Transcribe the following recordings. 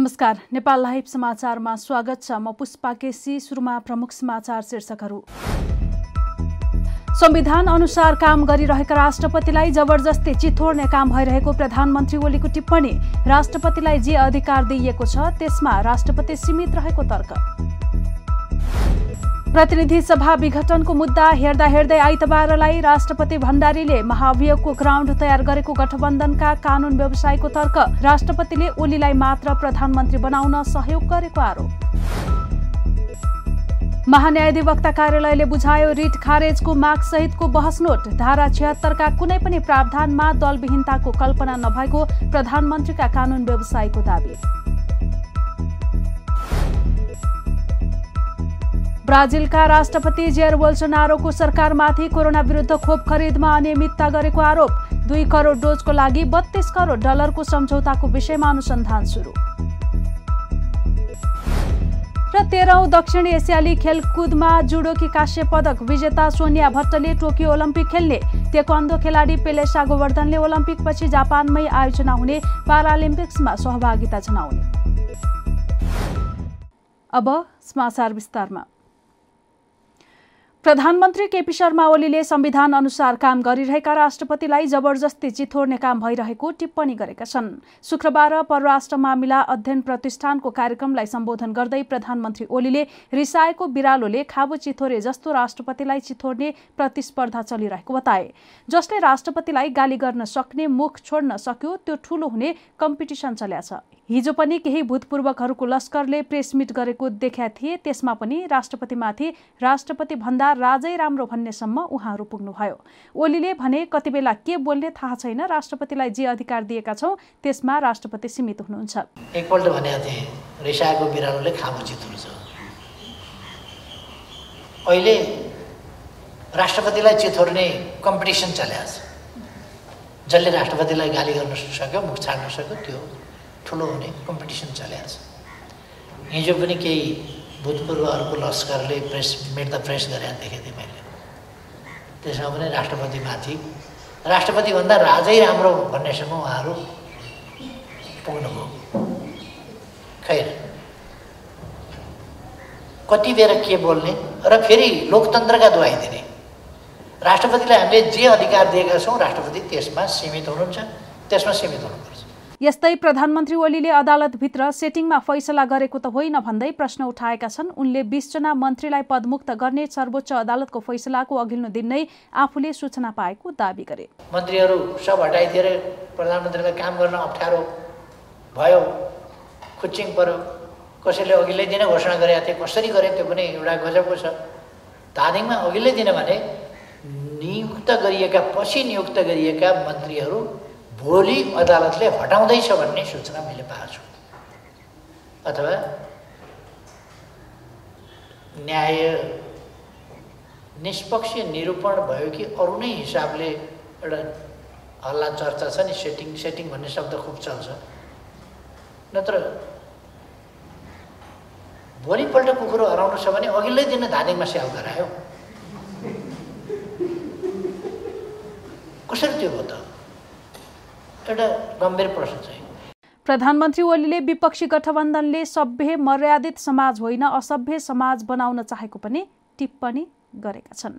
नमस्कार नेपाल लाइभ समाचारमा स्वागत छ म पुष्पा केसी सुरुमा प्रमुख समाचार शीर्षकहरू। संविधान अनुसार काम गरिरहेका राष्ट्रपतिलाई जबरजस्ती चितोड्ने काम भइरहेको प्रधानमन्त्री ओलीको टिप्पणी राष्ट्रपतिलाई जे अधिकार दिइएको छ त्यसमा राष्ट्रपति सीमित रहेको तर्क। प्रतिनिधि सभा विघटनको मुद्दा हेर्दा हेर्दै आइतबारलाई राष्ट्रपति भण्डारीले महाभियोगको ग्राउन्ड तयार गरेको गठबन्धनका कानून व्यवसायको तर्क राष्ट्रपतिले ओलीलाई मात्र प्रधानमन्त्री बनाउन सहयोग गरेको आरोप। महान्यायाधिवक्ता कार्यालयले बुझायो रिट खारेजको माग सहितको बहस नोट धारा छिहत्तरका कुनै पनि प्रावधानमा दलविहीनताको कल्पना नभएको प्रधानमन्त्रीका कानून व्यवसायीको दावी। ब्राजिलका राष्ट्रपति जेयर बोल्सोनारोको सरकारमाथि कोरोना विरुद्ध खोप खरिदमा अनियमितता गरेको आरोप। दुई करोड डोजको लागि बत्तीस करोड डलरको सम्झौताको विषयमा अनुसन्धान सुरु। र तेह्रौं दक्षिण एसियाली खेलकुदमा जुडोकी काश्य पदक विजेता सोनिया भट्टले टोकियो ओलम्पिक खेल्ने। तेक्वान्दो खेलाडी पेलेसा गोवर्धनले ओलम्पिकपछि जापानमै आयोजना हुने पारालिम्पिक्समा सहभागिता जनाउने। अब समाचार विस्तारमा। प्रधानमन्त्री केपी शर्मा ओलीले संविधान अनुसार काम गरिरहेका राष्ट्रपतिलाई जबरजस्ती चिथोड्ने काम भइरहेको टिप्पणी गरेका छन्। शुक्रबार परराष्ट्र मामिला अध्ययन प्रतिष्ठानको कार्यक्रमलाई सम्बोधन गर्दै प्रधानमन्त्री ओलीले रिसाएको बिरालोले खाबो चिथोरे जस्तो राष्ट्रपतिलाई चिथोड्ने प्रतिस्पर्धा चलिरहेको बताए। जसले राष्ट्रपतिलाई गाली गर्न सक्ने मुख छोड्न सक्यो त्यो ठूलो हुने कम्पिटिसन चल्या हिजो पनि केही भूतपूर्वकहरूको लस्करले प्रेस मिट गरेको देखा थिए। त्यसमा पनि राष्ट्रपतिमाथि राष्ट्रपति भन्दा राजै राम्रो भन्नेसम्म उहाँहरू पुग्नुभयो। ओलीले भने कति बेला के बोल्ने थाहा छैन। राष्ट्रपतिलाई जे अधिकार दिएका छौँ त्यसमा राष्ट्रपति सीमित हुनुहुन्छ। एकपल्ट बिरालोले अहिले राष्ट्रपतिलाई चिथोर्ने कम्पिटिसन चलिरहेको छ। जसले राष्ट्रपतिलाई गाली गर्न सक्यो मुख छाड्न सक्यो त्यो ठुलो हुने कम्पिटिसन चलिरहेको छ हिजो पनि केही भूतपूर्वहरूको लस्करले प्रेस मिट द प्रेस गरेर देखेको थिएँ मैले। त्यसमा पनि राष्ट्रपतिमाथि राष्ट्रपतिभन्दा राजै राम्रो भन्नेसम्म उहाँहरू पुग्नुभयो। खैर कति बेर के बोल्ने र फेरि लोकतन्त्रका दुहाई दिने। राष्ट्रपतिलाई हामीले जे अधिकार दिएका छौँ राष्ट्रपति त्यसमा सीमित हुनुहुन्छ त्यसमा सीमित हुनुपर्छ। यस्तै प्रधानमन्त्री ओलीले अदालतभित्र सेटिङमा फैसला गरेको त होइन भन्दै प्रश्न उठाएका छन्। उनले बिसजना मन्त्रीलाई पदमुक्त गर्ने सर्वोच्च अदालतको फैसलाको अघिल्लो दिन नै आफूले सूचना पाएको दावी गरे। मन्त्रीहरू सब हटाइदिएर प्रधानमन्त्रीलाई काम गर्न अप्ठ्यारो भयो खुच्चिङ पर्यो। कसैले अघिल्लै दिन घोषणा गरेका थिए कसरी गरे त्यो पनि एउटा गजबको छ। धादिङमा अघिल्लै दिन भने नियुक्त गरिएका पछि नियुक्त गरिएका मन्त्रीहरू भोलि अदालतले हटाउँदैछ भन्ने सूचना मैले पाएको छु। अथवा न्याय निष्पक्ष निरूपण भयो कि अरू नै हिसाबले एउटा हल्ला चर्चा छ नि सेटिङ सेटिङ भन्ने शब्द खुब चल्छ। नत्र भोलिपल्ट कुकुरो हराउनु छ भने अघिल्लै दिन धादिङमा स्याउ गरायो। कसरी त्यो भयो त? एउटा गम्भीर प्रश्न चाहिँ प्रधानमन्त्री ओलीले विपक्षी गठबन्धनले सभ्य मर्यादित समाज होइन असभ्य समाज बनाउन चाहेको पनि टिप्पणी गरेका छन्।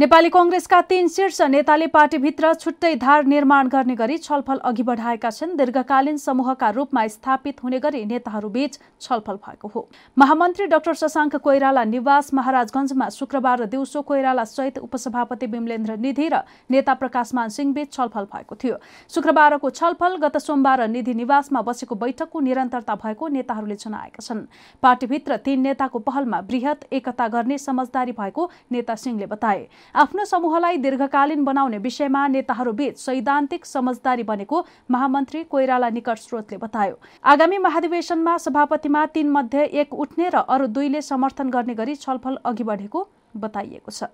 नेपाली कङ्ग्रेसका तीन शीर्ष नेताले पार्टीभित्र छुट्टै धार निर्माण गर्ने गरी छलफल अघि बढाएका छन्। दीर्घकालीन समूहका रूपमा स्थापित हुने गरी नेताहरूबीच छलफल भएको हो। महामन्त्री डाक्टर शशाङ्क कोइराला निवास महाराजगंजमा शुक्रबार दिउँसो कोइराला सहित उपसभापति विमलेन्द्र निधि र नेता प्रकाशमान सिंहबीच छलफल भएको थियो। शुक्रबारको छलफल गत सोमबार निधि निवासमा बसेको बैठकको निरन्तरता भएको नेताहरूले जनाएका छन्। पार्टीभित्र तीन नेताको पहलमा वृहत एकता गर्ने समझदारी भएको नेता सिंहले बताए। आफ्नो समूहलाई दीर्घकालीन बनाउने विषयमा नेताहरूबीच सैद्धान्तिक समझदारी बनेको महामन्त्री कोइराला निकट स्रोतले बतायो। आगामी महाधिवेशनमा सभापतिमा तीन मध्ये एक उठ्ने र अरू दुईले समर्थन गर्ने गरी छलफल अघि बढेको बताइएको छ।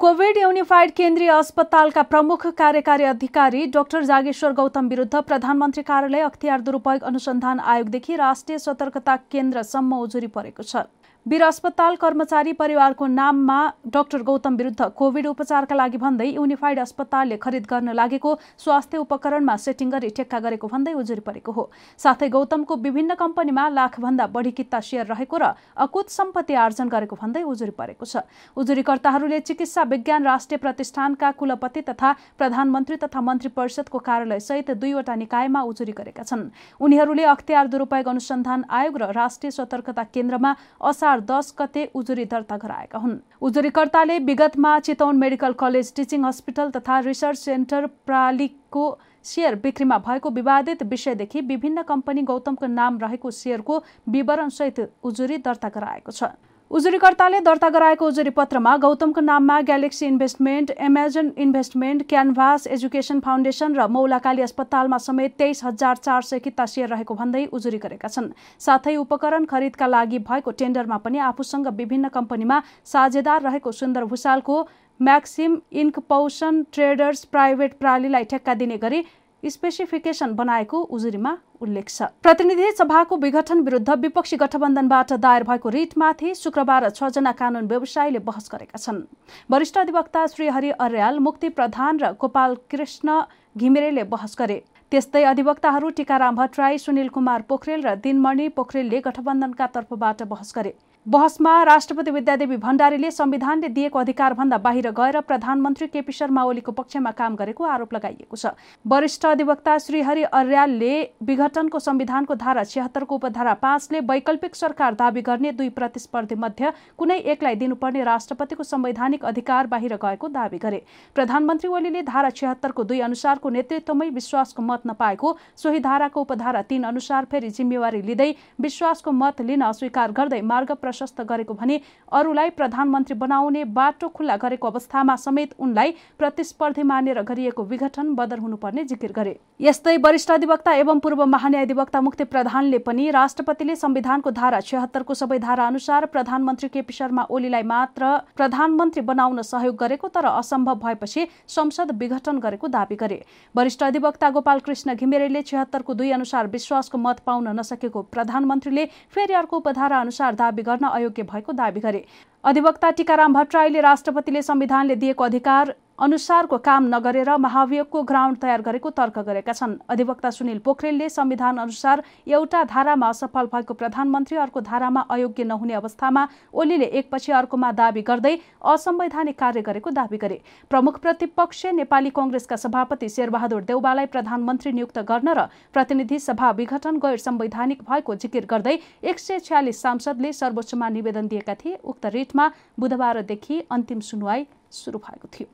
कोविड युनिफाइड केन्द्रीय अस्पतालका प्रमुख कार्यकारी अधिकारी डाक्टर जागेश्वर गौतम विरुद्ध प्रधानमन्त्री कार्यालय अख्तियार दुरूपयोग अनुसन्धान आयोगदेखि राष्ट्रिय सतर्कता केन्द्रसम्म उजुरी परेको छ। वीर अस्पताल कर्मचारी परिवारको नाममा डाक्टर गौतम विरुद्ध कोविड उपचारका लागि भन्दै युनिफाइड अस्पतालले खरिद गर्न लागेको स्वास्थ्य उपकरणमा सेटिङ गरी ठेक्का गरेको भन्दै उजुरी परेको हो। साथै गौतमको विभिन्न कम्पनीमा लाखभन्दा बढी किता सेयर रहेको र अकुत सम्पत्ति आर्जन गरेको भन्दै उजुरी परेको छ। उजुरीकर्ताहरूले चिकित्सा विज्ञान राष्ट्रिय प्रतिष्ठानका कुलपति तथा प्रधानमन्त्री तथा मन्त्री परिषदको कार्यालय सहित दुईवटा निकायमा उजुरी गरेका छन्। उनीहरूले अख्तियार दुरूपयोग अनुसन्धान आयोग र राष्ट्रिय सतर्कता केन्द्रमा असार दस गते उजुरी दर्ता गराएका हुन्। उजुरीकर्ताले विगतमा Chitwan medical college teaching hospital तथा रिसर्च सेन्टर प्रालिकको सेयर बिक्रीमा भएको विवादित विषयदेखि विभिन्न कम्पनी गौतमको नाम रहेको सेयरको विवरणसहित उजुरी दर्ता गराएको छ। उजुरीकर्ताले दर्ता गराएको उजुरी पत्रमा गौतमको नाममा galaxy investment Amazon investment canvas education foundation र मौलाकाली अस्पतालमा समेत तेइस हजार चार सय किता सेयर रहेको भन्दै उजुरी गरेका छन्। साथै उपकरण खरिदका लागि भएको टेन्डरमा पनि आफूसँग विभिन्न कम्पनीमा साझेदार रहेको सुन्दर भूषालको म्याक्सिम इन्क पौसन ट्रेडर्स प्राइभेट प्रणालीलाई ठेक्का दिने गरी स्पेसिफिकेसन बनाएको उजुरीमा उल्लेख छ। प्रतिनिधि सभाको विघटन विरुद्ध विपक्षी गठबन्धनबाट दायर भएको रिटमाथि शुक्रबार छजना कानून व्यवसायीले बहस गरेका छन्। वरिष्ठ अधिवक्ता श्रीहरि अर्याल मुक्ति प्रधान र गोपाल कृष्ण घिमिरेले बहस गरे। त्यस्तै अधिवक्ताहरू टीकाराम भट्टराई सुनिल कुमार पोखरेल र दिनमणि पोखरेलले गठबन्धनका तर्फबाट बहस गरे। बहसमा राष्ट्रपति विद्यादेवी भण्डारीले संविधानले दिएको अधिकारभन्दा बाहिर गएर प्रधानमन्त्री केपी शर्मा ओलीको पक्षमा काम गरेको आरोप लगाइएको छ। वरिष्ठ अधिवक्ता श्रीहरि अर्यालले विघटनको संविधानको धारा छिहत्तरको उपधारा पाँचले वैकल्पिक सरकार दावी गर्ने दुई प्रतिस्पर्धी मध्ये कुनै एकलाई दिनुपर्ने राष्ट्रपतिको संवैधानिक अधिकार बाहिर गएको दावी गरे। प्रधानमन्त्री ओलीले धारा छिहत्तरको दुई अनुसारको नेतृत्वमै विश्वासको मत नपाएको सोही धाराको उपधारा तीन अनुसार फेरि जिम्मेवारी लिँदै विश्वासको मत लिन अस्वीकार गर्दै मार्ग प्रशस्त गरेको भने अरूलाई प्रधानमन्त्री बनाउने बाटो खुल्ला गरेको अवस्थामा समेत उनलाई प्रतिस्पर्धी मानेर गरिएको विघटन बदर हुनुपर्ने जिकिर गरे। यस्तै वरिष्ठ अधिवक्ता एवं पूर्व महान्यायाधिवक्ता मुक्ति प्रधानले पनि राष्ट्रपतिले संविधानको धारा छिहत्तरको सबै धारा अनुसार प्रधानमन्त्री केपी शर्मा ओलीलाई मात्र प्रधानमन्त्री बनाउन सहयोग गरेको तर असम्भव भएपछि संसद विघटन गरेको दावी गरे। वरिष्ठ अधिवक्ता गोपाल कृष्ण घिमिरेले छिहत्तरको दुई अनुसार विश्वासको मत पाउन नसकेको प्रधानमन्त्रीले फेरि अर्को उपधारा अनुसार दावी गर्न अयोग्य भएको दावी गरे। अधिवक्ता टीकाराम भट्टराईले राष्ट्रपतिले संविधानले दिएको अधिकार अनुसारको काम नगरेर महाभियोगको ग्राउन्ड तयार गरेको तर्क गरेका छन्। अधिवक्ता सुनिल पोखरेलले संविधान अनुसार एउटा धारामा असफल भएको प्रधानमन्त्री अर्को धारामा अयोग्य नहुने अवस्थामा ओलीले एकपछि अर्कोमा दावी गर्दै असंवैधानिक कार्य गरेको दावी गरे। प्रमुख प्रतिपक्ष नेपाली कंग्रेसका सभापति शेरबहादुर देउबालाई प्रधानमन्त्री नियुक्त गर्न र प्रतिनिधि सभा विघटन गैर संवैधानिक भएको जिकिर गर्दै एक सय छ्यालिस सांसदले सर्वोच्चमा निवेदन दिएका थिए। उक्त रिटमा बुधबारदेखि अन्तिम सुनवाई सुरु भएको थियो।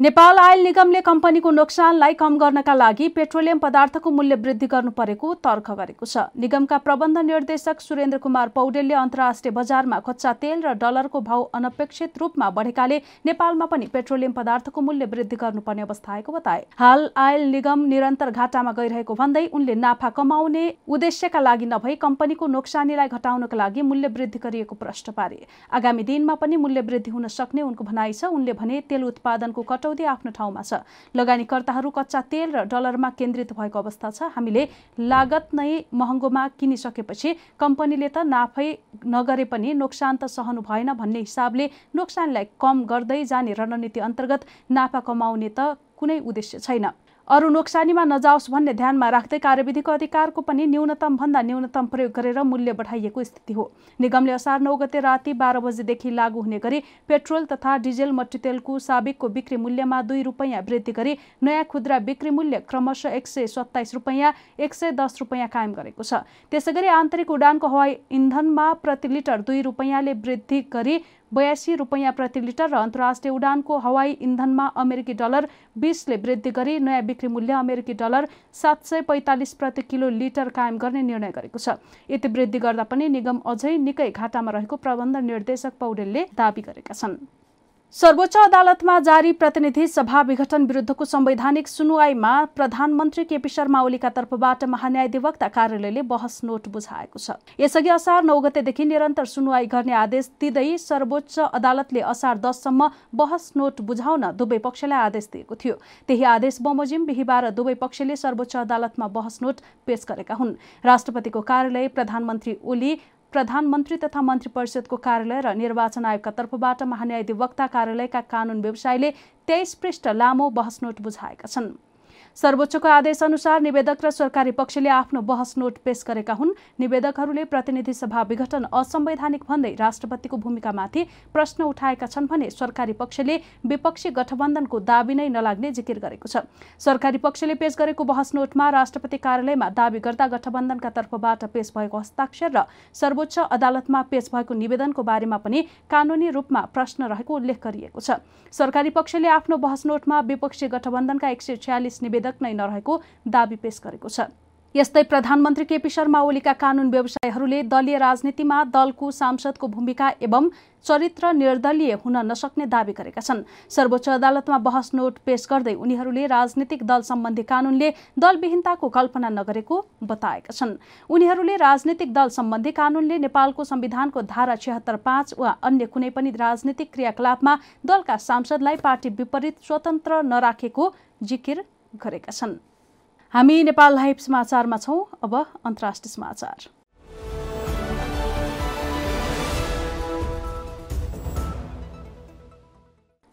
नेपाल आयल निगमले कम्पनीको नोक्सानलाई कम गर्नका लागि पेट्रोलियम पदार्थको मूल्य वृद्धि गर्नु परेको तर्क गरेको छ। निगमका प्रबन्ध निर्देशक सुरेन्द्र कुमार पौडेलले अन्तर्राष्ट्रिय बजारमा कच्चा तेल र डलरको भाव अनपेक्षित रूपमा बढेकाले नेपालमा पनि पेट्रोलियम पदार्थको मूल्य वृद्धि गर्नुपर्ने अवस्था आएको बताए। हाल आयल निगम निरन्तर घाटामा गइरहेको भन्दै उनले नाफा कमाउने उद्देश्यका लागि नभई कम्पनीको नोक्सानीलाई घटाउनका लागि मूल्य वृद्धि गरिएको प्रश्न पारे। आगामी दिनमा पनि मूल्य वृद्धि हुन सक्ने उनको भनाइ छ। उनले भने तेल उत्पादनको कटौती कटौती आफ्नो ठाउँमा छ। लगानीकर्ताहरू कच्चा तेल र डलरमा केन्द्रित भएको अवस्था छ। हामीले लागत नै महँगोमा किनिसकेपछि कम्पनीले त नाफै नगरे पनि नोक्सान त सहनु भएन भन्ने हिसाबले नोक्सानलाई कम गर्दै जाने रणनीति अन्तर्गत नाफा कमाउने त कुनै उद्देश्य छैन। अरू नोक्सानीमा नजाओस् भन्ने ध्यानमा राख्दै कार्यविधिको अधिकारको पनि न्यूनतम भन्दा न्यूनतम प्रयोग गरेर मूल्य बढाइएको स्थिति हो। निगमले असार नौ गते राति बाह्र बजेदेखि लागू हुने गरी पेट्रोल तथा डिजेल मट्टीतेलको साबिकको बिक्री मूल्यमा दुई रुपियाँ वृद्धि गरी नयाँ खुद्रा बिक्री मूल्य क्रमशः एक सय सत्ताइस रुपियाँ एक सय दस रुपियाँ कायम गरेको छ। त्यसै गरी आन्तरिक उडानको हवाई इन्धनमा प्रति लिटर दुई रुपियाँले वृद्धि गरी बयासी रुपियाँ प्रति लिटर र अन्तर्राष्ट्रिय उडानको हवाई इन्धनमा अमेरिकी डलर बिसले वृद्धि गरी नयाँ बिक्री मूल्य अमेरिकी डलर सात सय पैँतालिस प्रति किलो लिटर कायम गर्ने निर्णय गरेको छ। यति वृद्धि गर्दा पनि निगम अझै निकै घाटामा रहेको प्रबन्ध निर्देशक पौडेलले दावी गरेका छन्। सर्वोच्च अदालतमा जारी प्रतिनिधि सभा विघटन विरुद्धको संवैधानिक सुनवाईमा प्रधानमन्त्री केपी शर्मा ओलीका तर्फबाट महान्यायाधिवक्ता कार्यालयले बहस नोट बुझाएको छ। यसअघि असार नौ गतेदेखि निरन्तर सुनवाई गर्ने आदेश दिँदै सर्वोच्च अदालतले असार दससम्म बहस नोट बुझाउन दुवै पक्षलाई आदेश दिएको थियो। त्यही आदेश बमोजिम बिहिबार दुवै पक्षले सर्वोच्च अदालतमा बहस नोट पेश गरेका हुन्। राष्ट्रपतिको कार्यालय प्रधानमन्त्री ओली प्रधानमन्त्री तथा मन्त्री परिषदको कार्यालय र निर्वाचन आयोगका तर्फबाट महान्यायाधिवक्ता कार्यालयका कानुन व्यवसायले तेइस पृष्ठ लामो बहस नोट बुझाएका छन्। सर्वोच्चको आदेश अनुसार निवेदक र सरकारी पक्षले आफ्नो बहस नोट पेश गरेका हुन्। निवेदकहरूले प्रतिनिधि सभा विघटन असंवैधानिक भन्दै राष्ट्रपतिको भूमिकामाथि प्रश्न उठाएका छन् भने सरकारी पक्षले विपक्षी गठबन्धनको दावी नै नलाग्ने जिकिर गरेको छ। सरकारी पक्षले पेश गरेको बहस नोटमा राष्ट्रपति कार्यालयमा दावी गर्दा गठबन्धनका तर्फबाट पेश भएको हस्ताक्षर र सर्वोच्च अदालतमा पेश भएको निवेदनको बारेमा पनि कानूनी रूपमा प्रश्न रहेको उल्लेख गरिएको छ। सरकारी पक्षले आफ्नो बहस नोटमा विपक्षी गठबन्धनका एक सय छ्यालिस निवेदन नै नरहेको दावी पेश गरेको छ। यस्तै प्रधानमन्त्री केपी शर्मा ओलीका कानून व्यवसायीहरूले दलीय राजनीतिमा दलको सांसदको भूमिका एवं चरित्र निर्दलीय हुन नसक्ने दावी गरेका छन्। सर्वोच्च अदालतमा बहस नोट पेश गर्दै उनीहरूले राजनीतिक दल सम्बन्धी कानूनले दलविहीनताको कल्पना नगरेको बताएका छन्। उनीहरूले राजनीतिक दल सम्बन्धी कानूनले नेपालको संविधानको धारा छिहत्तर पाँच वा अन्य कुनै पनि राजनीतिक क्रियाकलापमा दलका सांसदलाई पार्टी विपरीत स्वतन्त्र नराखेको जिकिर गरेका छन्। हामी नेपाल लाइभ समाचारमा छौँ। अब अन्तर्राष्ट्रिय समाचार।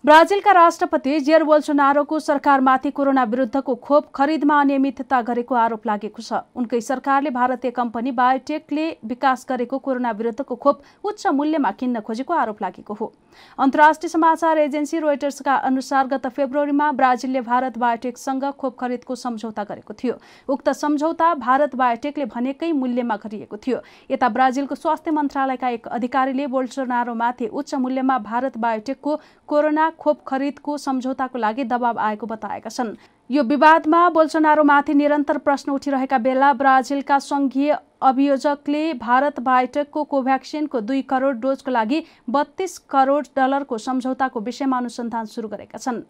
ब्राजिलका राष्ट्रपति जेयर बोल्सोनारोको सरकारमाथि कोरोना विरुद्धको खोप खरिदमा अनियमितता गरेको आरोप लागेको छ। उनकै सरकारले भारतीय कम्पनी बायोटेकले विकास गरेको कोरोना विरुद्धको खोप उच्च मूल्यमा किन्न खोजेको आरोप लागेको हो। अन्तर्राष्ट्रिय समाचार एजेन्सी रोइटर्सका अनुसार गत फेब्रुअरीमा ब्राजिलले भारत बायोटेकसँग खोप खरिदको सम्झौता गरेको थियो। उक्त सम्झौता भारत बायोटेकले भनेकै मूल्यमा गरिएको थियो। यता ब्राजिलको स्वास्थ्य मन्त्रालयका एक अधिकारीले बोल्सोनारोमाथि उच्च मूल्यमा भारत बायोटेकको कोरोना खोप खरिदको सम्झौताको लागि दबाव आएको बताएका छन्। यो विवादमा बोल्सोनारोमाथि निरन्तर प्रश्न उठिरहेका बेला ब्राजिलका संघीय अभियोजकले भारत बायोटेकको कोभ्याक्सिनको दुई करोड डोजको लागि बत्तीस करोड डलरको सम्झौताको विषयमा अनुसन्धान सुरु गरेका छन्।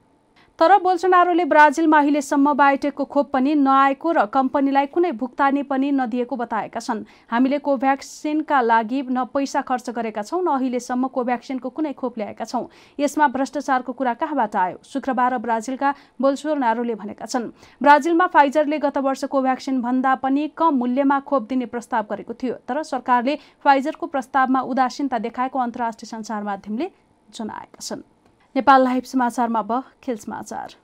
तर बोल्सोनारोले ब्राजिलमा अहिलेसम्म बायोटेकको खोप पनि नआएको र कम्पनीलाई कुनै भुक्तानी पनि नदिएको बताएका छन्। हामीले कोभ्याक्सिनका लागि न पैसा खर्च गरेका छौँ न अहिलेसम्म कोभ्याक्सिनको कुनै खोप ल्याएका छौँ। यसमा भ्रष्टाचारको कुरा कहाँबाट आयो? शुक्रबार ब्राजिलका बोल्सोनारोले भनेका छन्। ब्राजिलमा फाइजरले गत वर्ष कोभ्याक्सिन भन्दा पनि कम मूल्यमा खोप दिने प्रस्ताव गरेको थियो तर सरकारले फाइजरको प्रस्तावमा उदासीनता देखाएको अन्तर्राष्ट्रिय सञ्चार माध्यमले जनाएका छन्। नेपाल लाइभ समाचारमा अब खेल समाचार।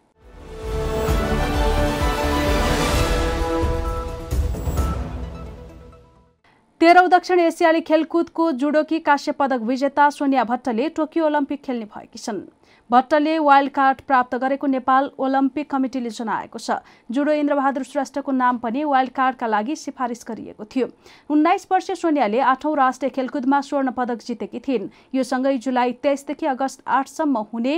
तेह्रौँ दक्षिण एसियाली खेलकुदको जुडोकी काश्य पदक विजेता सोनिया भट्टले टोकियो ओलम्पिक खेल्ने भएकी छन्। भट्टले वाइल्ड कार्ड प्राप्त गरेको नेपाल ओलम्पिक कमिटीले जनाएको छ। जुडो इन्द्रबहादुर श्रेष्ठको नाम पनि वाइल्ड कार्डका लागि सिफारिस गरिएको थियो। उन्नाइस वर्षीय सोनियाले आठौँ राष्ट्रिय खेलकुदमा स्वर्ण पदक जितेकी थिइन्। यो सँगै जुलाई तेइसदेखि अगस्त आठसम्म हुने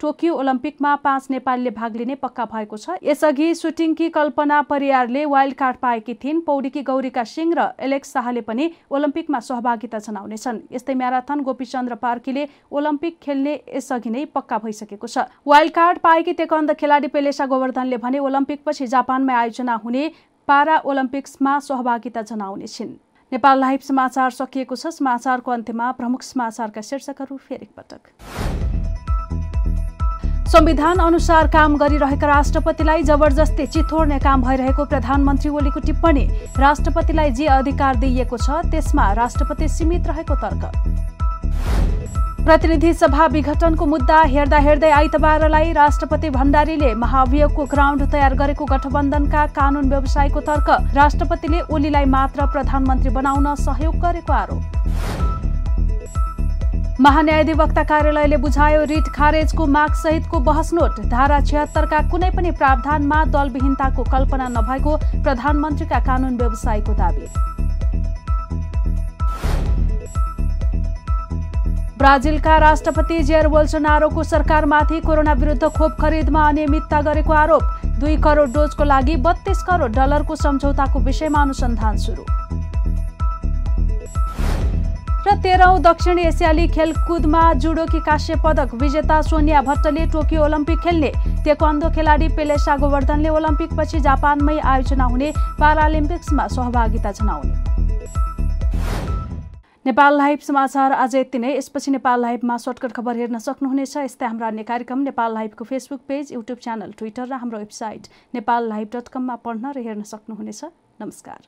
टोकियो ओलम्पिकमा पाँच नेपालीले भाग लिने पक्का भएको छ। यसअघि सुटिङकी कल्पना परियारले वाइल्ड कार्ड पाएकी थिइन्। पौडीकी गौरीका सिंह र एलेक्स शाहले पनि ओलम्पिकमा सहभागिता जनाउनेछन्। यस्तै म्याराथन गोपीचन्द्र पार्कीले ओलम्पिक खेल्ने यसअघि नै पक्का भइसकेको छ। वाइल्ड कार्ड पाएकी तेकन्द खेलाडी पेलेसा गोवर्धनले भने ओलम्पिकपछि जापानमै आयोजना हुने पारा ओलम्पिक्समा सहभागिता जनाउनेछिन्। नेपाल लाइभ समाचार सकिएको छ। समाचारको अन्त्यमा प्रमुख समाचारका शीर्षकहरू फेरि पटक। संविधान अनुसार काम गरिरहेका राष्ट्रपतिलाई जबरजस्ती चिथोड्ने काम भइरहेको प्रधानमन्त्री ओलीको टिप्पणी राष्ट्रपतिलाई जे अधिकार दिइएको छ त्यसमा राष्ट्रपति सीमित रहेको तर्क। प्रतिनिधि सभा विघटनको मुद्दा हेर्दा हेर्दै आइतबारलाई राष्ट्रपति भण्डारीले महाभियोगको ग्राउन्ड तयार गरेको गठबन्धनका कानून व्यवसायको तर्क राष्ट्रपतिले ओलीलाई मात्र प्रधानमन्त्री बनाउन सहयोग गरेको आरोप। महान्यायाधिवक्ता कार्यालयले बुझायो रिट खारेजको माग सहितको बहस नोट धारा छिहत्तरका कुनै पनि प्रावधानमा दलविहीनताको कल्पना नभएको प्रधानमन्त्रीका कानून व्यवसायीको दावी। ब्राजिलका राष्ट्रपति जेयर बोल्सोनारोको सरकारमाथि कोरोना विरुद्ध खोप खरिदमा अनियमितता गरेको आरोप। दुई करोड डोजको लागि बत्तीस करोड डलरको सम्झौताको विषयमा अनुसन्धान सुरु। र तेह्रौँ दक्षिण एसियाली खेलकुदमा जुडोकी काश्य पदक विजेता सोनिया भट्टले टोकियो ओलम्पिक खेल्ने। तेक्वान्दो खेलाडी पेलेसा गोवर्धनले ओलम्पिकपछि जापानमै आयोजना हुने पारालिम्पिक्समा सहभागिता जनाउने। नेपाल लाइभ समाचार आज यति नै। यसपछि नेपाल लाइभमा सर्टकट खबर हेर्न सक्नुहुनेछ। यस्तै हाम्रो अन्य कार्यक्रम Nepal लाइभको Facebook page YouTube channel Twitter र हाम्रो वेबसाइट नेपाल लाइभ डट कममा पढ्न र हेर्न सक्नुहुनेछ। नमस्कार।